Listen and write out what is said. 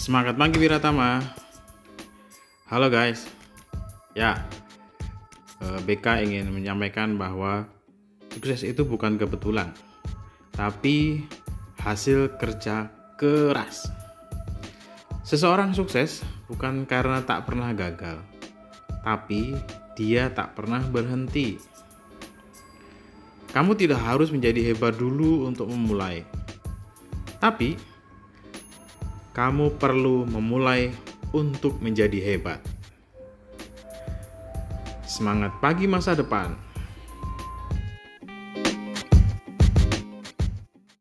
Semangat pagi Wiratama. Halo guys. Ya, eh, BK ingin menyampaikan bahwa sukses itu bukan kebetulan, tapi hasil kerja keras. Seseorang sukses bukan karena tak pernah gagal, tapi dia tak pernah berhenti. Kamu tidak harus menjadi hebat dulu untuk memulai, tapi kamu perlu memulai untuk menjadi hebat. Semangat pagi masa depan!